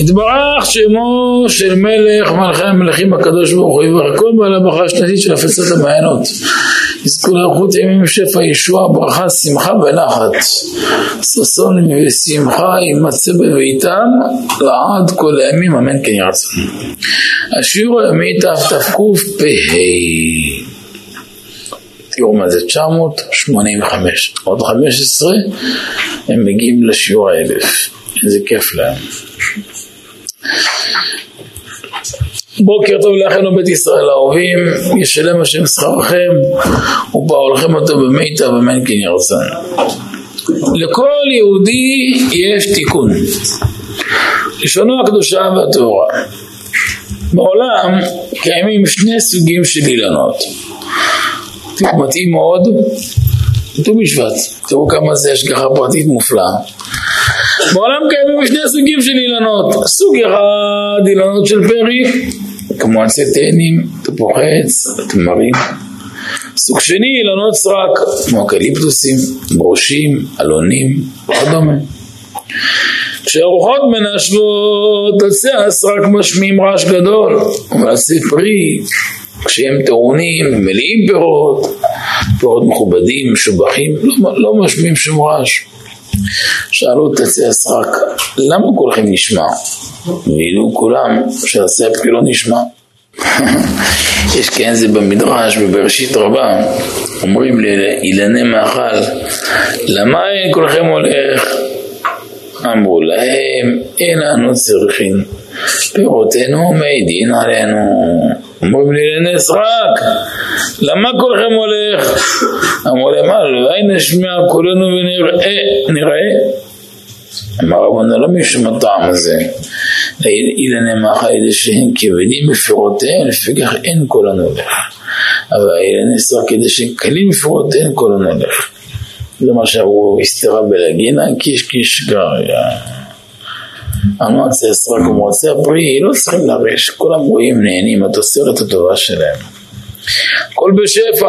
התברך שמו של מלך מלכי המלכים הקדוש ברוך הוא יברך. כל הברכה השנתית של הפצת המעיינות יזכו לאריכות ימים שפע ישועה ברכה שמחה ונחת. ששון ושמחה יימצא בביתם לעד כל הימים אמן כן ירצון השיעור הימי תתקפ"ה תראו מה זה 985 עוד 15 הם מגיעים לשיעור האלף. איזה כיף להם בוקר טוב לאחינו בית ישראל האהובים, ישלם השם שכרכם ובעולכם אותו במיטב אמן כן ירצן. לכל יהודי יש תיקון, לשונו הקדושה והטהורה. בעולם קיימים שני סוגים של אילנות. מתאים מאוד, ט"ו בשבט, תראו כמה זה השגחה פרטית מופלאה. בעולם קיימים שני סוגים של אילנות. סוג אחד אילנות של פרי, כמו עצי תאנים, תפוחי עץ, תמרים. סוג שני אילנות סרק, כמו אקליפטוסים, ברושים, אלונים וכדומה. כשהרוחות מנשבות, עצי הסרק משמיעים רעש גדול, אבל עצי פרי, כשהם טעונים, מלאים פירות, פירות מכובדים, משובחים, לא, לא משמיעים שום רעש. שאלו את עצי הסרק, למה כולכם נשמע? ואילו כולם שעשי הפרי לא נשמע. יש כן זה במדרש בבראשית רבה, אומרים לאילני מאכל, למה אין כולכם הולך? אמרו להם, אין אנו צריכים, פירותינו מעידין עלינו. אומרים לי לנסרק, למה כולכם הולך? אמרו להם, אולי נשמיע קולנו ונראה, נראה. אמר רבנו לא משום הטעם הזה, אילני מאכל ידי שהם כבדים בפירותיהם, לפיכך אין קולנו הולך. אבל אילני סרק כדי שהם קלים בפירותיהם קולנו הולך. זה מה שאמרו, הסתרה בלגינה, קיש קיש גריה. המועצה הסרק ומועצה הפרי לא צריכים לרש, כולם רואים נהנים, התוצרת הטובה שלהם. הכל בשפע,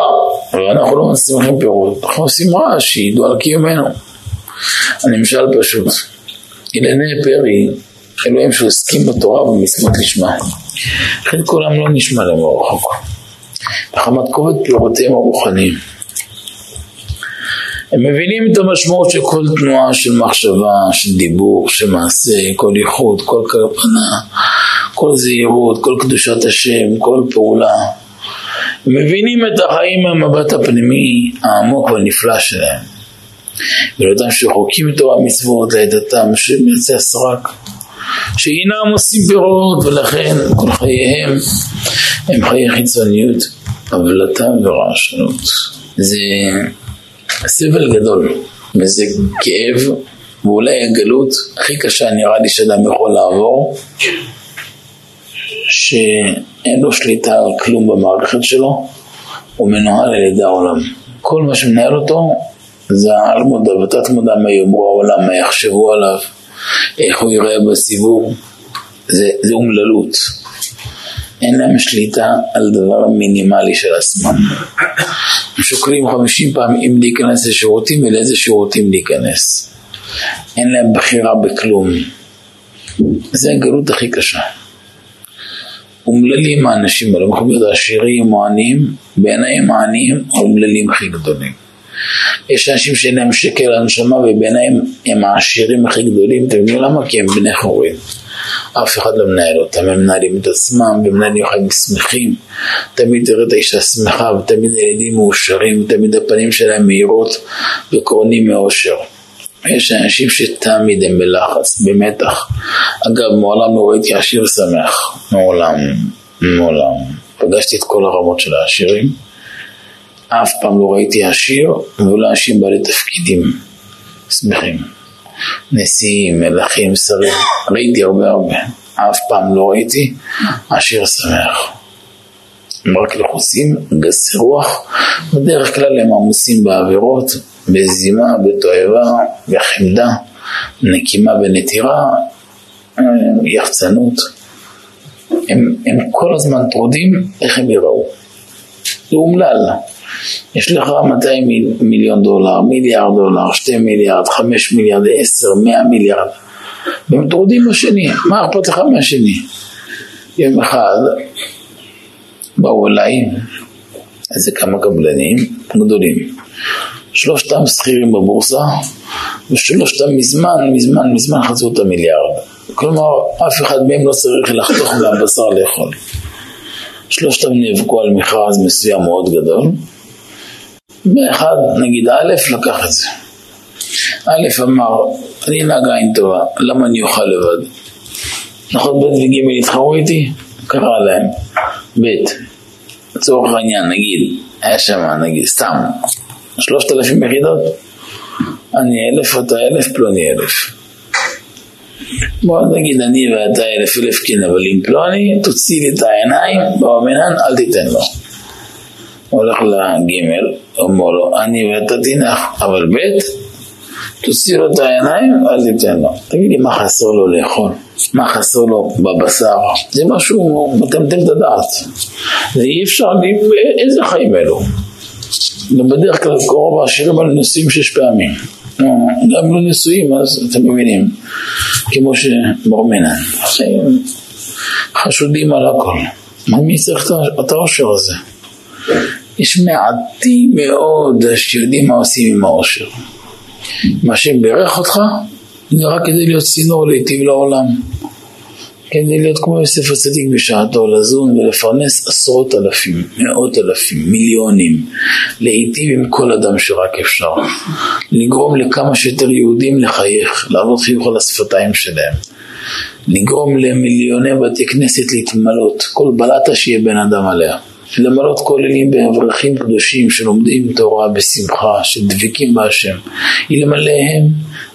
אבל אנחנו לא מצליחים פירות, אנחנו עושים רעש, שידעו על קיומנו. הנמשל פשוט, אילני פרי, אלוהים שעוסקים בתורה ומצוות לשמה. לכן כולם לא נשמע להם רחוק. וחמת כובד פירותיהם הרוחניים. הם מבינים את המשמעות של כל תנועה של מחשבה, של דיבור, של מעשה, כל ייחוד, כל קרפנה, כל זהירות, כל קדושת השם, כל פעולה. הם מבינים את החיים מהמבט הפנימי העמוק והנפלא שלהם. ולאותם שרחוקים מתורה מצוות לעדתם, שמרצי הסרק, שאינם עושים פירות ולכן כל חייהם הם חיי חיצוניות, הבלטה ורעשנות. זה סבל גדול, וזה כאב, ואולי הגלות הכי קשה נראה לי שאדם יכול לעבור, שאין לו שליטה על כלום במערכת שלו, הוא מנוהל על ידי העולם. כל מה שמנהל אותו זה על מודע ותת מודע מה יאמרו העולם, מה יחשבו עליו, איך הוא יראה בסיבוב, זה, זה אומללות. אין להם שליטה על דבר מינימלי של עצמם. הם שוקלים חמישים פעם אם להיכנס לשירותים ולאיזה שירותים להיכנס. אין להם בחירה בכלום. זה הגלות הכי קשה. אומללים האנשים האלה, יכולים להיות עשירים או עניים, בעיניים העניים האומללים הכי גדולים. יש אנשים שאין להם שקל הנשמה ובעיניים הם העשירים הכי גדולים, אתם יודעים למה? כי הם בני חורים. אף אחד לא מנהל אותם, הם מנהלים את עצמם ומנהלים חיים שמחים. תמיד תראה את האישה שמחה ותמיד הילדים מאושרים, תמיד הפנים שלהם מהירות וקורנים מאושר. יש אנשים שתמיד הם בלחץ, במתח. אגב, מעולם לא ראיתי עשיר שמח. מעולם, מעולם. פגשתי את כל הרמות של העשירים. אף פעם לא ראיתי עשיר ולא אנשים בעלי תפקידים שמחים. נשיאים, מלכים, שרים, ראיתי הרבה הרבה, אף פעם לא ראיתי עשיר שמח. הם רק לחוסים, גסי רוח, בדרך כלל הם עמוסים בעבירות, בזימה, בתועבה, בחמדה, נקימה ונטירה, יחצנות. הם, הם כל הזמן טרודים איך הם יראו. זה אומלל. יש לך 200 מיליון דולר, מיליארד דולר, 2 מיליארד, 5 מיליארד, 10, 100 מיליארד. והם טרודים בשני, מה אכפת לך מהשני? יום אחד באו אליי איזה כמה קבלנים גדולים, שלושתם שכירים בבורסה, ושלושתם מזמן, מזמן, מזמן חצו את המיליארד. כלומר, אף אחד מהם לא צריך לחתוך מהבשר לאכול. שלושתם נאבקו על מכרז מסוים מאוד גדול, ואחד, נגיד א', לקח את זה. א' אמר, אני נהגה עם טובה, למה אני אוכל לבד? נכון, ב' וג' יתחרו איתי? קרא להם. ב', לצורך העניין, נגיד, היה שם, נגיד, סתם, שלושת אלפים יחידות, אני אלף, אתה אלף, פלוני אלף. בוא נגיד אני ואתה אלף אלף כן, אבל אם פלוני, תוציא לי את העיניים, במנהן אל תיתן לו. הולך לגימל, אומר לו, אני ואתה תנח, אבל ב' תוציא לו את העיניים, אל תיתן לו. תגיד לי, מה חסר לו לאכול? מה חסר לו בבשר? זה משהו מטמטם את הדעת. זה אי אפשר, איזה חיים אלו? בדרך כלל קרוב השירים האלה נשואים שש פעמים. גם לא נשואים, אז אתם מבינים, כמו שברמנן. חשודים על הכל. מי צריך את העושר הזה? יש מעטים מאוד שיודעים מה עושים עם העושר. מה שברך אותך, זה רק כדי להיות צינור להיטיב לעולם. כדי להיות כמו יוסף הצדיק בשעתו, לזון ולפרנס עשרות אלפים, מאות אלפים, מיליונים, להיטיב עם כל אדם שרק אפשר, לגרום לכמה שיותר יהודים לחייך, לעבוד חיוך על השפתיים שלהם, לגרום למיליוני בתי כנסת להתמלות, כל בלטה שיהיה בן אדם עליה. למלות כוללים באברכים קדושים שלומדים תורה בשמחה, שדבקים בהשם. אלמלאהם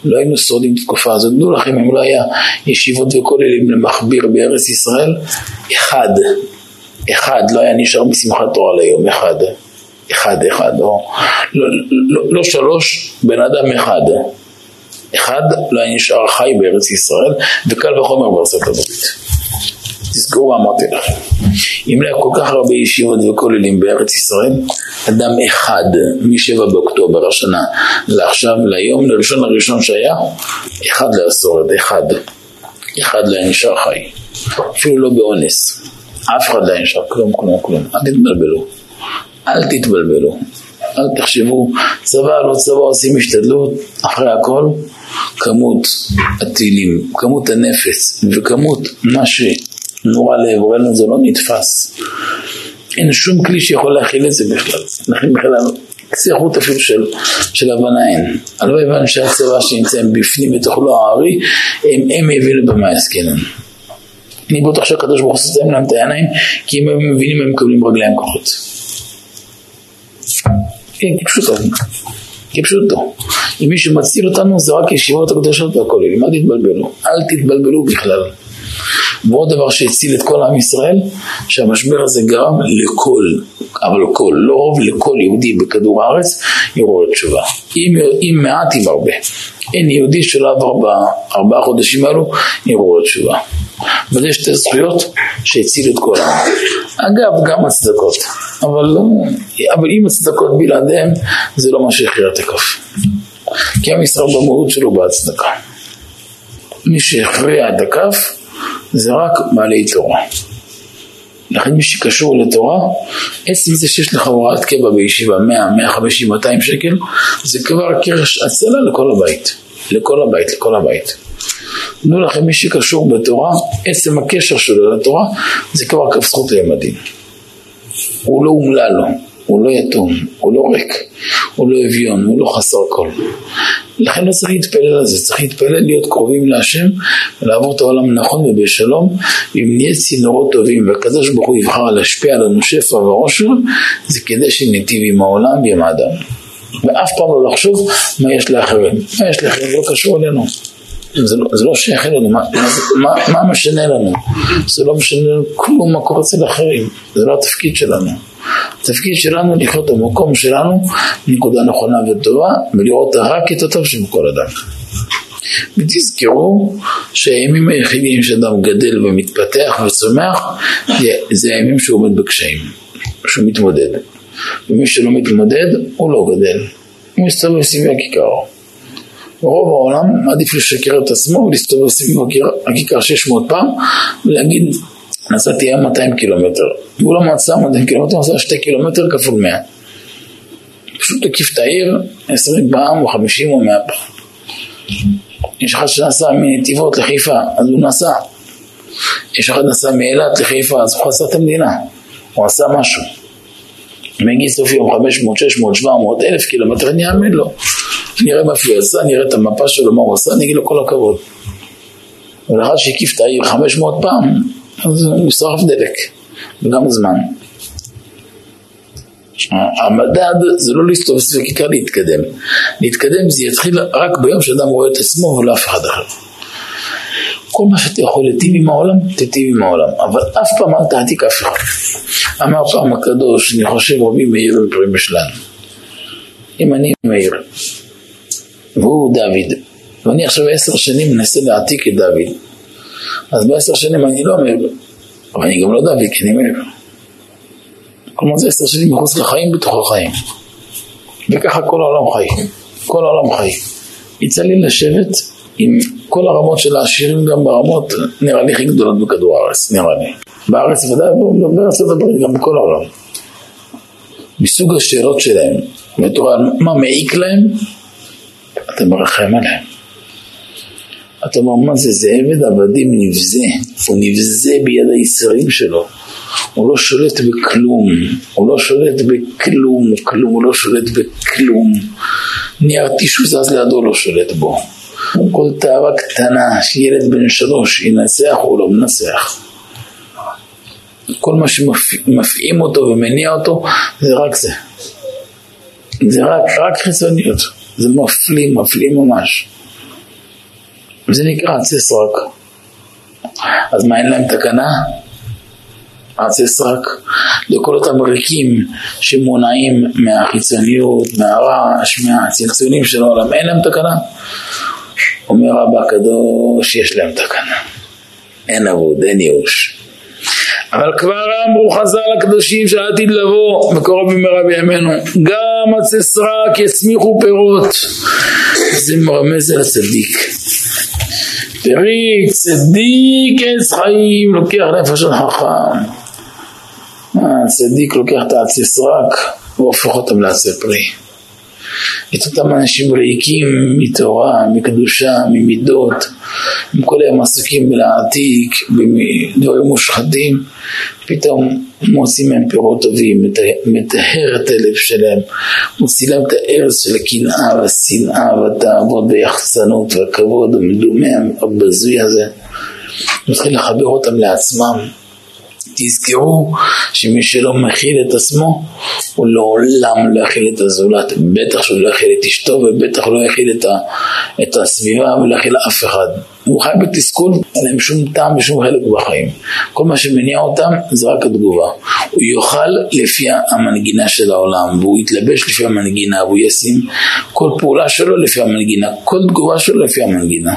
לא היינו שורדים את התקופה הזאת. דעו לכם, אם לא היה ישיבות וכוללים למכביר בארץ ישראל, אחד, אחד לא היה נשאר בשמחת תורה ליום, אחד. אחד, אחד, או לא, לא, לא שלוש, בן אדם אחד. אחד לא נשאר חי בארץ ישראל, וקל וחומר בארצות הברית. מה אמרתי לכם. אם היה כל כך הרבה ישיבות וכוללים בארץ ישראל, אדם אחד משבע באוקטובר השנה לעכשיו, ליום, לראשון לראשון שהיה, אחד שורד, אחד. אחד לא נשאר חי. אפילו לא באונס. אף אחד לא נשאר, כלום, כלום, כלום. אל תתבלבלו. אל תתבלבלו. אל תחשבו, צבא לא צבא עושים השתדלות, אחרי הכל, כמות הטילים, כמות הנפץ וכמות מה ש... נורא לעברנו זה לא נתפס. אין שום כלי שיכול להכיל את זה בכלל. לכן בכלל קצה חוט אפילו של, של הבנה אין. הלוואי ואנשי הצבא שנמצאים בפנים בתוך לא הארי, הם, הם הבינו במה עסקינן. אני בטוח שהקדוש ברוך הוא סותם להם את העיניים, כי אם הם מבינים הם מקבלים רגליים כוחות. כן, כפשוטו. כפשוטו. אם מישהו מציל אותנו זה רק ישיבות הקדושות והכוללים, אל תתבלבלו. אל תתבלבלו בכלל. ועוד דבר שהציל את כל עם ישראל, שהמשבר הזה גרם לכל, אבל כל, לא רוב, לכל יהודי בכדור הארץ יראו תשובה. אם, אם מעט, אם הרבה. אין יהודי שלא עבר בארבעה חודשים האלו יראו תשובה. וזה שתי זכויות שהצילו את כל העם. אגב, גם הצדקות. אבל, אבל אם הצדקות בלעדיהם, זה לא מה שהכריע את הכף. כי עם ישראל במהות שלו בהצדקה. מי שהכריע את הכף זה רק בעלי תורה. לכן מי שקשור לתורה, עצם זה שיש לך הוראת קבע בישיבה 100, 150, 200 שקל, זה כבר קרש הצלה לכל הבית. לכל הבית, לכל הבית. תנו לכם מי שקשור בתורה, עצם הקשר שלו לתורה, זה כבר כף זכות לימדים. הוא לא אומלל לו. הוא לא יתום, הוא לא ריק, הוא לא אביון, הוא לא חסר כל. לכן לא צריך להתפלל על זה, צריך להתפלל להיות קרובים להשם ולעבור את העולם נכון ובשלום ואם נהיה צינורות טובים והקדוש ברוך הוא יבחר להשפיע עלינו שפע ועושר זה כדי שניטיב עם העולם ועם האדם ואף פעם לא לחשוב מה יש לאחרים, מה יש לאחרים לא קשור אלינו זה לא, זה לא שייך אלינו, מה, מה, מה משנה לנו? זה לא משנה לנו כלום מה קורה אצל אחרים, זה לא התפקיד שלנו. התפקיד שלנו לחיות במקום שלנו בנקודה נכונה וטובה ולראות רק את הטוב שבכל אדם. ותזכרו שהימים היחידים שאדם גדל ומתפתח וצומח זה הימים שהוא עומד בקשיים, שהוא מתמודד. ומי שלא מתמודד הוא לא גדל, הוא מסתובב סביב הכיכר. רוב העולם מעדיף לשקר את עצמו ולהסתובב סביב הכיכר 600 פעם ולהגיד נסעתי היום 200 קילומטר. לא מצא 200 קילומטר, עשה 2 קילומטר כפול 100. פשוט הקיף את העיר 20 פעם או 50 או 100 פעם. יש אחד שנסע מנתיבות לחיפה, אז הוא נסע. יש אחד נסע מאילת לחיפה, אז הוא חסר את המדינה. הוא עשה משהו. מגיע סוף יום 500, 600, 700, אלף קילומטר, אני אאמן לו. נראה מה הוא עשה, נראה את המפה שלו, מה הוא עשה, אני אגיד לו כל הכבוד. ולאחד שהקיף את העיר 500 פעם, אז הוא שרף דלק, וגם זמן. המדד זה לא להסתובב כיכר להתקדם. להתקדם זה יתחיל רק ביום שאדם רואה את עצמו ולא אף אחד אחר. כל מה שאתה יכול להיטיב עם העולם, תיטיב עם העולם. אבל אף פעם אל תעתיק אף אחד. אמר פעם הקדוש, אני חושב רבי מאיר בפרים שלנו. אם אני מאיר, והוא דוד, ואני עכשיו עשר שנים מנסה להעתיק את דוד, אז בעשר שנים אני לא מאיר, אבל אני גם לא כי אני מאיר. כלומר זה עשר שנים מחוץ לחיים בתוך החיים. וככה כל העולם חי. כל העולם חי. יצא לי לשבת עם כל הרמות של העשירים גם ברמות, נראה לי הכי גדולות בכדור הארץ, נראה לי. בארץ ודאי, בארצות הברית, גם בכל העולם. מסוג השאלות שלהם, ותורה, מה מעיק להם, אתה מרחם עליהם. אתה אומר, מה זה, זה עבד עבדים נבזה, הוא נבזה ביד הישראלים שלו. הוא לא שולט בכלום, הוא לא שולט בכלום, כלום, הוא לא שולט בכלום. נייר טישו זז לידו לא שולט בו. כל תאווה קטנה שילד בן שלוש ינצח או לא מנצח. כל מה שמפעים אותו ומניע אותו זה רק זה. זה רק, רק חיצוניות. זה מפליא, מפליא ממש. זה נקרא עצי סרק. אז מה אין להם תקנה? עצי סרק. לכל אותם ריקים שמונעים מהחיצוניות, מהרעש, מהצלצולים של העולם, אין להם תקנה. אומר רבא הקדוש, יש להם תקנה. אין אבוד, אין ייאוש. אבל כבר אמרו חז"ל הקדושים שעתיד לבוא בקרוב במהרה בימינו גם עצי סרק יצמיחו פירות זה מרמז על הצדיק פרי צדיק עץ חיים לוקח נפש של חכם. הצדיק לוקח את העצי סרק והופך אותם לעצי פרי את אותם אנשים ריקים מתורה, מקדושה, ממידות, הם כל היום עסוקים בלהעתיק, בדברים מושחתים, פתאום מוצאים מהם פירות טובים, מטהר את הלב שלהם, מוציא להם את הארץ של הקנאה והשנאה והתאוות והיחצנות והכבוד המדומה הבזוי הזה, מתחיל לחבר אותם לעצמם. תזכרו שמי שלא מכיל את עצמו הוא לעולם לא יכיל את הזולת, בטח שהוא לא יכיל את אשתו ובטח לא יכיל את, ה, את הסביבה ולא יכיל אף אחד. הוא חי בתסכול, אין להם שום טעם ושום חלק בחיים. כל מה שמניע אותם זה רק התגובה. הוא יאכל לפי המנגינה של העולם והוא יתלבש לפי המנגינה והוא ישים כל פעולה שלו לפי המנגינה, כל תגובה שלו לפי המנגינה.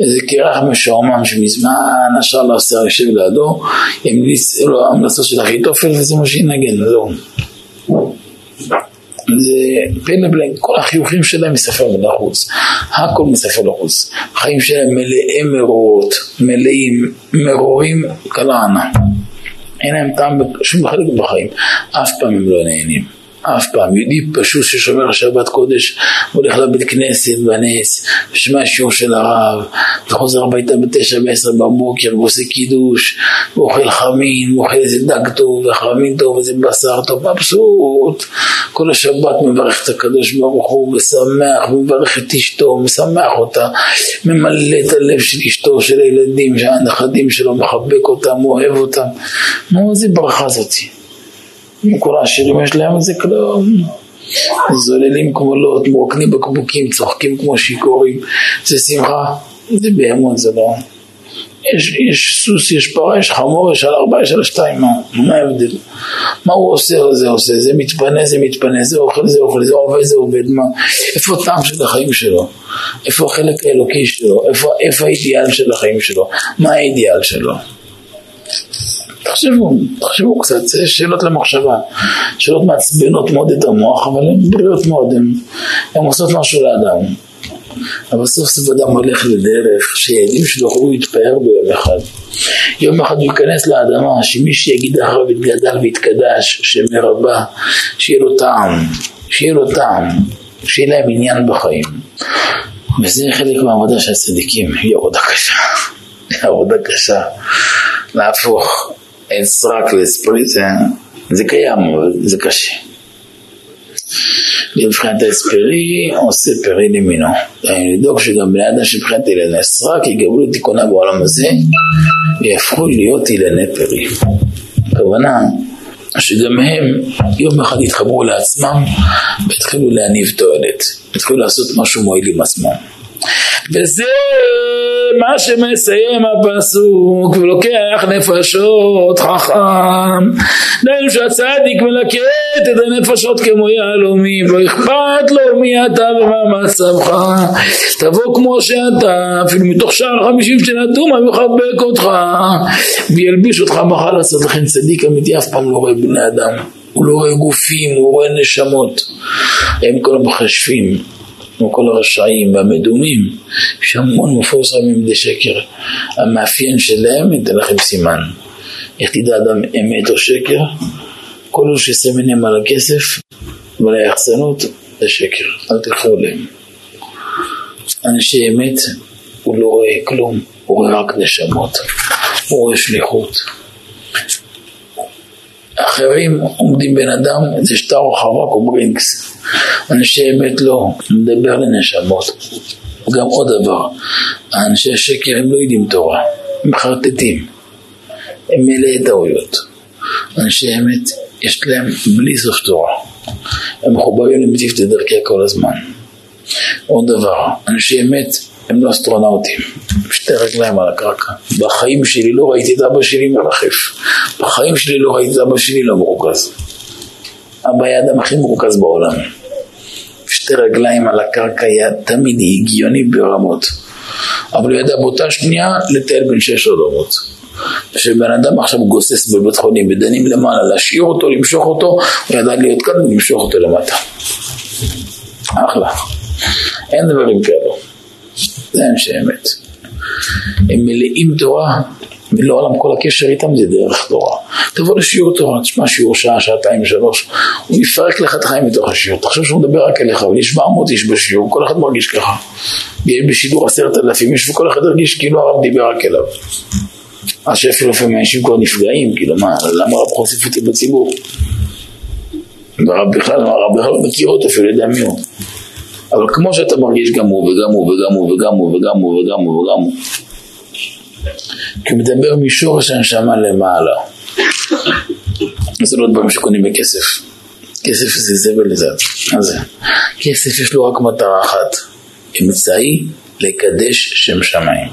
איזה קרח משועמם שמזמן השאר לא עושה יושב לידו, ימליץ לו המלצות של אחיתופל וזה מה שינגן, זהו. זה פלא בלן, כל החיוכים שלהם מספר לחוץ, הכל מספר לחוץ, החיים שלהם מלאי מרורות, מלאים מרורים כלענה, אין להם טעם בשום חלק בחיים, אף פעם הם לא נהנים. אף פעם. יהודי פשוט ששומר שבת קודש, הולך לבית כנסת בנס, ושומע שיעור של הרב, וחוזר הביתה בתשע ועשר בבוקר, ועושה קידוש, ואוכל חמין, ואוכל איזה דג טוב, וחמין טוב, ואיזה בשר טוב, מבסוט. כל השבת מברך את הקדוש ברוך הוא, ושמח, מברך את אשתו, משמח אותה, ממלא את הלב של אשתו, של הילדים, של הנכדים שלו, מחבק אותם, אוהב אותם. נו, איזה ברכה זאתי. כל העשירים יש להם את זה כלום. זוללים כמו לוט, מרוקנים בקבוקים, צוחקים כמו שיכורים, זה שמחה, זה בהמון, זה לא... יש, יש סוס, יש פרה, יש חמור, יש על ארבע, יש על שתיים, מה, מה ההבדל? מה הוא עושה, זה עושה, זה מתפנה, זה מתפנה, זה אוכל, זה אוכל, זה עובד, זה עובד, מה? איפה הטעם של החיים שלו? איפה החלק האלוקי שלו? איפה, איפה האידיאל של החיים שלו? מה האידיאל שלו? תחשבו, תחשבו קצת, זה שאלות למחשבה, שאלות מעצבנות מאוד את המוח, אבל הן בריאות מאוד, הן עושות משהו לאדם. אבל סוף סוף אדם הולך לדרך שילדים שלו יוכלו להתפאר ביום אחד. יום אחד הוא ייכנס לאדמה, שמי שיגיד אחריו יתגדל ויתקדש, שמרבה, שיהיה לו טעם, שיהיה לו טעם, שיהיה להם עניין בחיים. וזה חלק מהעבודה של הצדיקים, היא עבודה קשה, היא עבודה קשה. להפוך את סרק לספריט, זה קיים, אבל זה קשה. מבחינת האספרי עושה פרי למינו. לדאוג שגם בני אדם שמבחינת אילני הסרק יקבלו את תיקונה בעולם הזה ויהפכו להיות אילני פרי. הכוונה שגם הם יום אחד יתחברו לעצמם והתחילו להניב תועלת, התחילו לעשות משהו מועיל עם עצמם. וזה מה שמסיים הפסוק ולוקח נפשות חכם. דהיינו שהצדיק מלקט את הנפשות כמו יהלומים לא אכפת לו מי אתה ומה מצבך. תבוא כמו שאתה אפילו מתוך שער החמישים שנתום הוא יחבק אותך? וילביש אותך מחר לעשות לכן צדיק אמיתי? אף פעם לא רואה בני אדם. הוא לא רואה גופים, הוא רואה נשמות. הם כל המחשבים כמו כל הרשעים והמדומים, יש המון מפורסמים מדי שקר. המאפיין שלהם, ניתן לכם סימן. איך תדע אדם אמת או שקר? כל אלו שסמנים על הכסף ועל היחצנות זה שקר, אל תלכו עליהם. אנשי אמת, הוא לא רואה כלום, הוא רואה רק נשמות, הוא רואה שליחות. אחרים עומדים בן אדם, זה שטר או חרק או ברינקס. אנשי אמת לא, מדבר לנשמות. גם עוד דבר, אנשי השקר הם לא יודעים תורה, הם מחרטטים, הם מלאי טעויות. אנשי אמת, יש להם בלי סוף תורה, הם מחוברים למטיפת דרכי כל הזמן. עוד דבר, אנשי אמת הם לא אסטרונאוטים, שתי רגליים על הקרקע. בחיים שלי לא ראיתי את אבא שלי מרחף, בחיים שלי לא ראיתי את אבא שלי לא מרוכז. אבא היה האדם הכי מרוכז בעולם. שתי רגליים על הקרקע היה תמיד הגיוני ברמות. אבל הוא ידע באותה שנייה לטייל בין שש עולמות. כשבן אדם עכשיו גוסס בבית חולים ודנים למעלה, להשאיר אותו, למשוך אותו, הוא ידע להיות כאן ולמשוך אותו למטה. אחלה. אין דברים כאלו. זה אנשי אמת. הם מלאים תורה, ולעולם כל הקשר איתם זה דרך תורה. תבוא לשיעור תורה, תשמע שיעור שעה, שעתיים, שלוש, הוא יפרק לך את החיים בתוך השיעור. תחשוב שהוא מדבר רק אליך, אבל יש 700 איש בשיעור, כל אחד מרגיש ככה. יש בשידור עשרת אלפים איש, וכל אחד הרגיש כאילו הרב דיבר רק אליו. אז שאפילו לפעמים אנשים כבר נפגעים, כאילו מה, למה הרב חושף אותי בציבור? והרב בכלל, הרב בכלל לא מכיר אותו, אפילו יודע מי הוא. אבל כמו שאתה מרגיש גם הוא וגם הוא וגם הוא וגם הוא וגם הוא וגם הוא וגם הוא כי הוא מדבר משורש הנשמה למעלה. זה לא דברים שקונים בכסף. כסף זה זבל לזה מה זה? כסף יש לו רק מטרה אחת. אמצעי לקדש שם שמיים.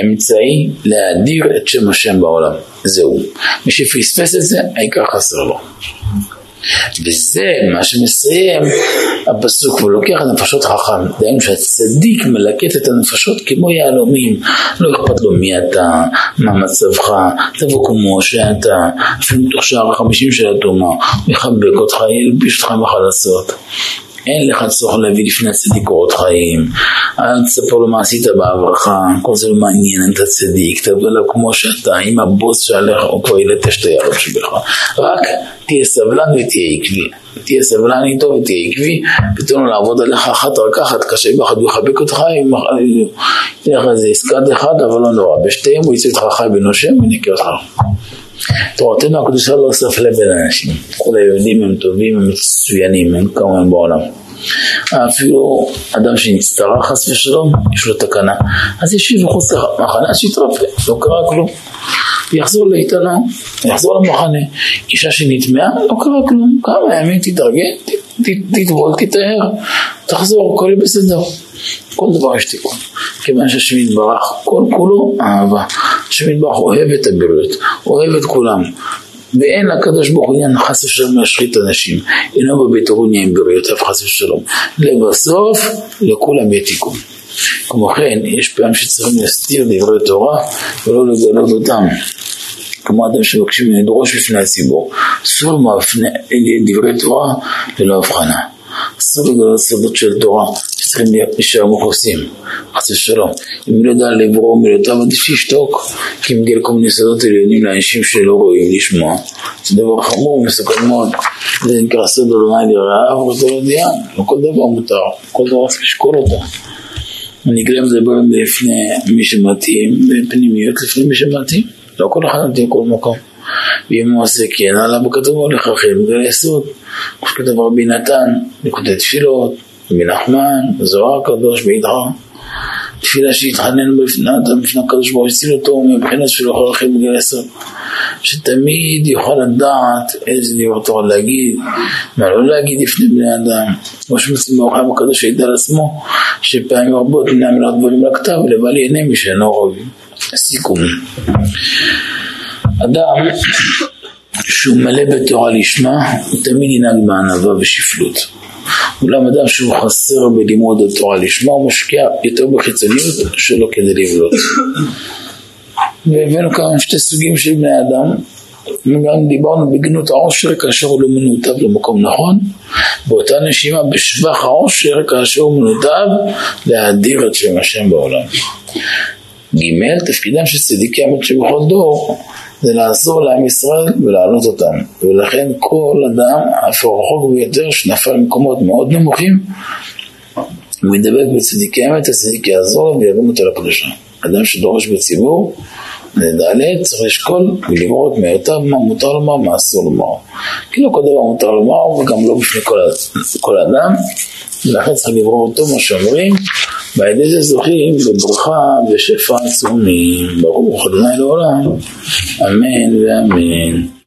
אמצעי להאדיר את שם השם בעולם. זהו. מי שפספס את זה העיקר חסר לו. וזה מה שמסיים הפסוק, והוא לוקח את הנפשות חכם, דהיינו שהצדיק מלקט את הנפשות כמו יהלומים, לא אכפת לו מי אתה, מה מצבך, תבוא כמו שאתה, אפילו מתוך שער החמישים של התאומה, הוא יחבק אותך, ילביש אותך מחלצות. אין לך צורך להביא לפני הצדיק קורות חיים, אל תספר לו מה עשית בעברך, כל זה לא מעניין את הצדיק, תבוא אליו כמו שאתה, עם הבוס שעליך, הוא כבר ילטש את היד שבך, רק תהיה סבלן ותהיה עקבי, תהיה סבלן איתו ותהיה עקבי, ותן לו לעבוד עליך אחת רק אחת, קשה באחד הוא יחבק אותך, ייתן לך איזה עסקת אחד, אבל לא נורא, בשתיהם הוא יצא אותך חי ונושם ונקרא אותך. תורתנו הקדושה לא אוסף לב בין אנשים. כל היהודים הם טובים, הם מצוינים, הם כמובן בעולם. אפילו אדם שנצטרה חס ושלום, יש לו תקנה. אז ישיב מחוץ למחנה, שיתרפא, לא קרה כלום. יחזור לאיתנו, יחזור למחנה. אישה שנטמעה, לא קרה כלום. כמה ימים תתארגן, תטבול, תטהר, תחזור, הכל יהיה בסדר. כל דבר יש תיקון. כיוון שהשם יתברך, כל כולו אהבה. השם יתברך אוהב את הבריות, אוהב את כולם. ואין לקדוש ברוך הוא עניין חס ושלום להשחית אנשים, אינו בבית אורוניה עם בריותיו חס ושלום. לבסוף, לכולם יהיה תיקון. כמו כן, יש פעמים שצריכים להסתיר דברי תורה ולא לגלות אותם. כמו אדם שמבקשים לדרוש בפני הציבור, אסור לומר דברי תורה ללא הבחנה. אסור לגלות סודות של תורה, צריכים להישאר מכוסים, חס ושלום. אם לא יודע לברור מילותיו עדיף שישתוק, כי מגיע לכל מיני סודות עליונים לאנשים שלא רואים לשמוע. זה דבר חמור ומסוכן מאוד. זה נקרא סוד עולמי לרעב וזו דיין. לא כל דבר מותר, כל דבר צריך לשקול אותו. אני גם מדבר לפני מי שמתאים, בפנימיות לפני מי שמתאים. לא כל אחד מתאים כל מקום. ואם הוא עושה כן, עליו כתוב הולך אחרי בגלל יסוד. כמו שכתב רבי נתן, נקודי תפילות, רבי נחמן, זוהר הקדוש, בידך. תפילה שהתחנן בפני הקדוש ברוך הוא, הציל אותו מבחינת שלא יכול אחרי בגלל יסוד. שתמיד יוכל לדעת איזה דבר תורה להגיד, מה לא להגיד לפני בני אדם. כמו שמצאים באורחם הקדוש שידע על עצמו, שפעמים רבות נעמד דברים לכתב, לבל יענה מי שאינו ראוי. סיכום. אדם שהוא מלא בתורה לשמה, הוא תמיד ינהג בענווה ושפלות. אולם אדם שהוא חסר בלימוד התורה לשמה, הוא משקיע יותר בחיצוניות שלא כדי לבלוט. והבאנו כאן שתי סוגים של בני אדם, וגם דיברנו בגנות העושר כאשר הוא לא מנותב למקום נכון, באותה נשימה בשבח העושר כאשר הוא מנותב להאדיר את שם השם בעולם. ג' תפקידם של צדיקי אמת שבכל דור זה לעזור לעם ישראל ולהעלות אותם. ולכן כל אדם, אף הרחוק ביותר, שנפל למקומות מאוד נמוכים, הוא ידבק בצדיקי אמת, הצדיק יעזור לו וירים אותו לקדושה. אדם שדורש בציבור, לד' צריך לשקול ולמרות מערותיו מה מותר לומר, מה אסור לומר. כי לא כל דבר מותר לומר, וגם לא בפני כל, כל אדם, ולכן צריך לברור אותו מה שאומרים, ועל ידי זה זוכים בברכה ושפע עצומים. ברוך אדוני לעולם, אמן ואמן.